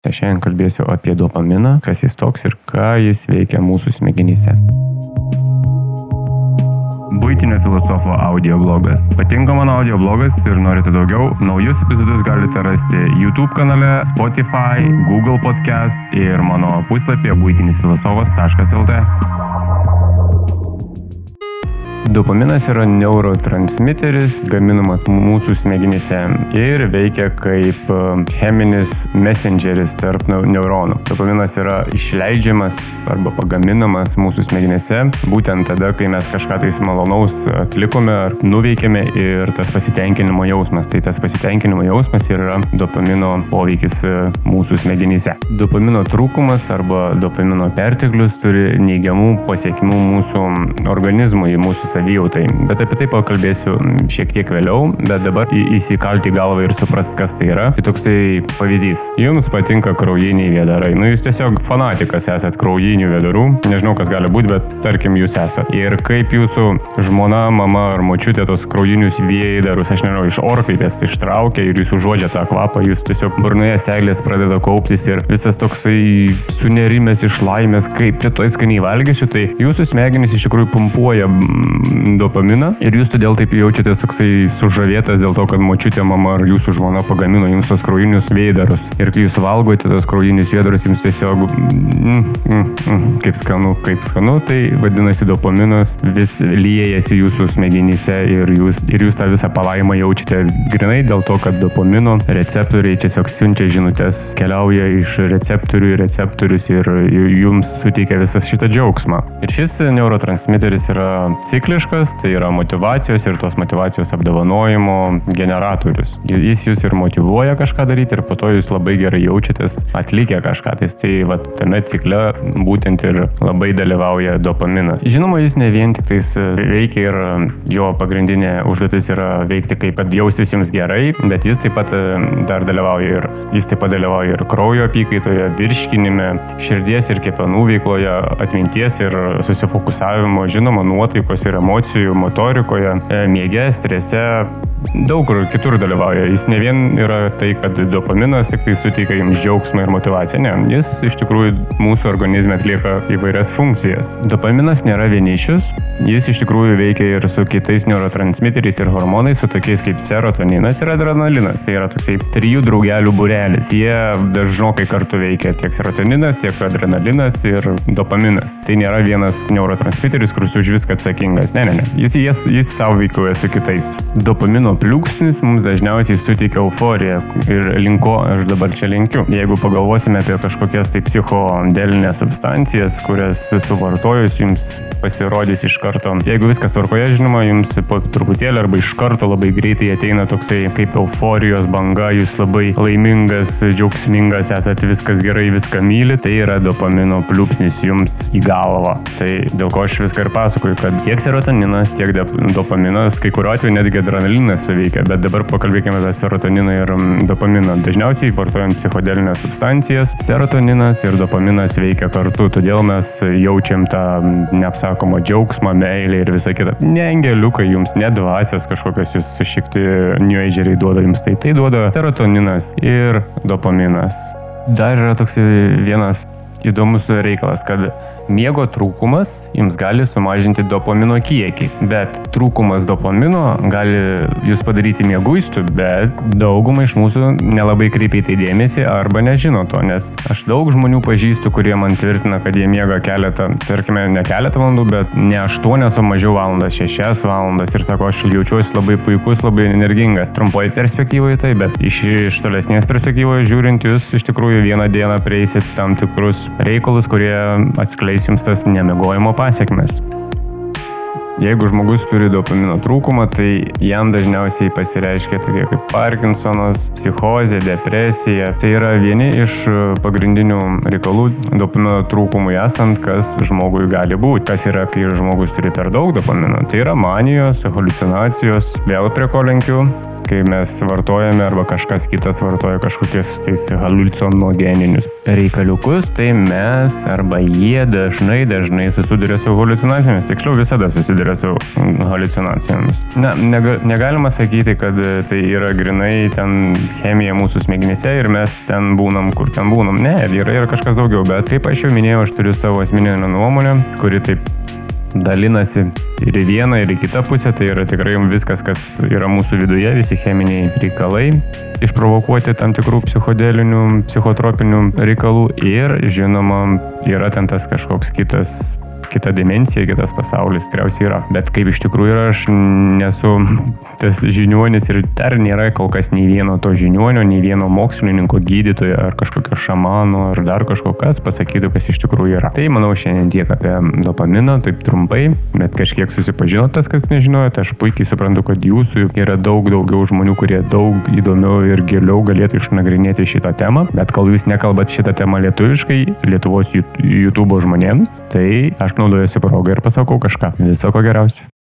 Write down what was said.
Tai šiandien kalbėsiu apie dopaminą, kas jis toks ir ką jis veikia mūsų smegenyse. Būtinio filosofo audio blogas. Patinka mano audio blogas ir norite daugiau? Naujus epizodus galite rasti YouTube kanale, Spotify, Google podcast ir mano puslapyje būtinisfilosofas.lt. Dopaminas yra neurotransmiteris, gaminamas mūsų smegenyse ir veikia kaip e, cheminis messengeris tarp neuronų. Dopaminas yra išleidžiamas arba pagaminamas mūsų smegenyse būtent tada, kai mes kažką tais malonaus atlikome ar nuveikėme ir tas pasitenkinimo jausmas. Tai tas pasitenkinimo jausmas yra dopamino poveikis e, mūsų smegenyse. Dopamino trūkumas arba dopamino perteklius turi neigiamų pasiekimų mūsų organizmui, mūsų savijautai. Bet apie tai pakalbėsiu šiek tiek vėliau, bet dabar įsikalti galvą ir suprast, kas tai yra. Tai toksai pavyzdys. Jums patinka kraujiniai vėdarai. Nu, jūs tiesiog fanatikas esat kraujinių vėdarų. Nežinau, kas gali būti, bet tarkim, jūs esat. Ir kaip jūsų žmona, mama ar močiutė tos kraujinius vėdarus, aš nežinau, iš orkaitės ištraukia ir jūs užuodžia tą kvapą, jūs tiesiog burnoje seglės pradeda kauptis ir visas toksai sunerimės iš laimės, kaip rytoj skaniai valgysiu, tai jūsų smegenys iš tikrųjų pumpuoja dopaminą ir jūs todėl taip jaučiatės toksai sužavėtas dėl to, kad močiutė mama ar jūsų žmona pagamino jums tos kraujinius vėdarus. Ir kai jūs valgote tos kraujinius vėdarus, jums tiesiog mm, mm, mm, kaip skanu, kaip skanu, tai vadinasi dopaminas vis liejasi jūsų smegenyse ir jūs, ir jūs tą visą palaimą jaučiate grinai dėl to, kad dopamino receptoriai tiesiog siunčia žinutės, keliauja iš receptorių į receptorius ir jums suteikia visą šitą džiaugsmą. Ir šis neurotransmiteris yra cikliškas laiškas, tai yra motivacijos ir tos motivacijos apdovanojimo generatorius. Jis jūs ir motivuoja kažką daryti ir po to jūs labai gerai jaučiatės atlikę kažką. Tai, tai va, tame cikle būtent ir labai dalyvauja dopaminas. Žinoma, jis ne vien tik tais veikia ir jo pagrindinė užduotis yra veikti kaip, kad jausis jums gerai, bet jis taip pat dar dalyvauja ir, jis taip pat dalyvauja ir kraujo apykaitoje, virškinime, širdies ir kepenų veikloje, atminties ir susifokusavimo, žinoma, nuotaikos ir emocijų emocijų, motorikoje, e, miege, strese, daug kur kitur dalyvauja. Jis ne vien yra tai, kad dopaminas tik tai suteikia jums džiaugsmą ir motivaciją. Ne, jis iš tikrųjų mūsų organizme atlieka įvairias funkcijas. Dopaminas nėra vienišius, jis iš tikrųjų veikia ir su kitais neurotransmiteriais ir hormonais, su tokiais kaip serotoninas ir adrenalinas. Tai yra toksai trijų draugelių būrelis. Jie dažnokai kartu veikia tiek serotoninas, tiek adrenalinas ir dopaminas. Tai nėra vienas neurotransmiteris, kuris už viską atsakingas. Ne, ne, ne. Jis, jis, jis savo veikloja su kitais. Dopamino dopamino pliūpsnis mums dažniausiai suteikia euforiją ir linko aš dabar čia linkiu. Jeigu pagalvosime apie kažkokias tai psichodelinės substancijas, kurias suvartojus jums pasirodys iš karto. Jeigu viskas tvarkoje, žinoma, jums po truputėlį arba iš karto labai greitai ateina toksai kaip euforijos banga, jūs labai laimingas, džiaugsmingas, esate viskas gerai, viską myli, tai yra dopamino pliūpsnis jums į galvą. Tai dėl ko aš viską ir pasakoju, kad tiek serotoninas, tiek dopaminas, kai kuriuo atveju netgi adrenalinas suveikia, bet dabar pakalbėkime apie serotoniną ir mm, dopaminą. Dažniausiai vartojant psichodelinės substancijas, serotoninas ir dopaminas veikia kartu, todėl mes jaučiam tą mm, neapsakomą džiaugsmą, meilę ir visą kitą. Ne angeliukai jums, ne dvasios kažkokios jūs sušikti New Ageriai duoda jums, tai tai duoda serotoninas ir dopaminas. Dar yra toks vienas įdomus reikalas, kad miego trūkumas jums gali sumažinti dopamino kiekį, bet trūkumas dopamino gali jūs padaryti mieguistų, bet daugumai iš mūsų nelabai kreipia į tai dėmesį arba nežino to, nes aš daug žmonių pažįstu, kurie man tvirtina, kad jie miega keletą, tarkime, ne keletą valandų, bet ne aštuonias, o mažiau valandas, šešias valandas ir sako, aš jaučiuosi labai puikus, labai energingas. Trumpoje perspektyvoje tai, bet iš, iš tolesnės perspektyvoje žiūrint, jūs iš tikrųjų vieną dieną prieisit tam tikrus reikalus, kurie atskleis jums tas nemegojimo pasiekmes. Jeigu žmogus turi dopamino trūkumą, tai jam dažniausiai pasireiškia tokie kaip Parkinsonas, psichozė, depresija. Tai yra vieni iš pagrindinių reikalų dopamino trūkumui esant, kas žmogui gali būti. Kas yra, kai žmogus turi per daug dopamino. Tai yra manijos, halucinacijos, vėl prie ko lenkiu, kai mes vartojame arba kažkas kitas vartoja kažkokius tais halucinogeninius reikaliukus, tai mes arba jie dažnai, dažnai susiduria su halucinacijomis, tiksliau visada susiduria su halucinacijomis. Na, nega, negalima sakyti, kad tai yra grinai ten chemija mūsų smegenyse ir mes ten būnam, kur ten būnam. Ne, yra, yra kažkas daugiau, bet kaip aš jau minėjau, aš turiu savo asmeninę nuomonę, kuri taip dalinasi ir į vieną, ir į kitą pusę, tai yra tikrai viskas, kas yra mūsų viduje, visi cheminiai reikalai, išprovokuoti tam tikrų psichodelinių, psichotropinių reikalų. Ir, žinoma, yra ten tas kažkoks kitas kita dimensija, kitas pasaulis tikriausiai yra. Bet kaip iš tikrųjų yra, aš nesu tas žiniuonis ir dar nėra kol kas nei vieno to žiniuonio, nei vieno mokslininko, gydytojo ar kažkokio šamano ar dar kažko kas pasakytų, kas iš tikrųjų yra. Tai manau šiandien tiek apie dopaminą, taip trumpai, bet kažkiek susipažinot tas, kas nežinojot, aš puikiai suprantu, kad jūsų yra daug daugiau žmonių, kurie daug įdomiau ir giliau galėtų išnagrinėti šitą temą, bet kol jūs nekalbat šitą temą lietuviškai, Lietuvos YouTube žmonėms, tai aš naudojuosi progą ir pasakau kažką. Viso ko geriausio.